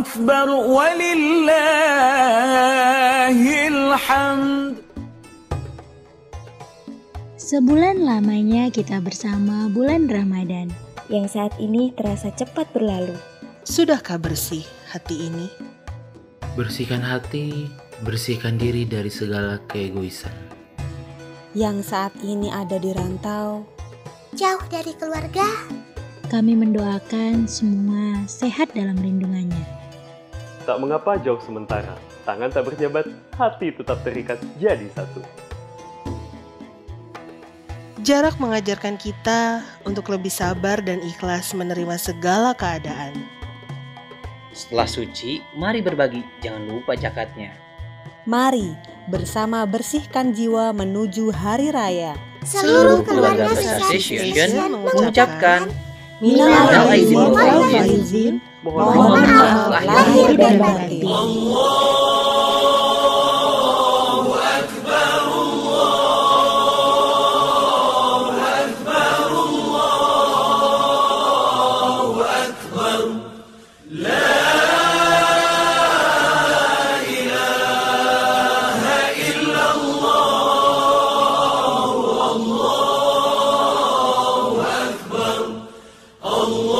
أكبر ولله الحمد Sebulan lamanya kita bersama bulan Ramadan. yang saat ini terasa cepat berlalu. Sudahkah bersih hati ini? Bersihkan hati, bersihkan diri dari segala keegoisan. yang saat ini ada di rantau, jauh dari keluarga, Kami mendoakan semua sehat dalam lindungannya. Tak mengapa jauh sementara, tangan tak berjabat, hati tetap terikat jadi satu. Jarak mengajarkan kita untuk lebih sabar dan ikhlas menerima segala keadaan. Setelah suci, mari berbagi, jangan lupa zakatnya. mari bersama bersihkan jiwa menuju hari raya. seluruh keluarga Association mengucapkan Minal faizin. Mohon maaf lahir dan batin. الله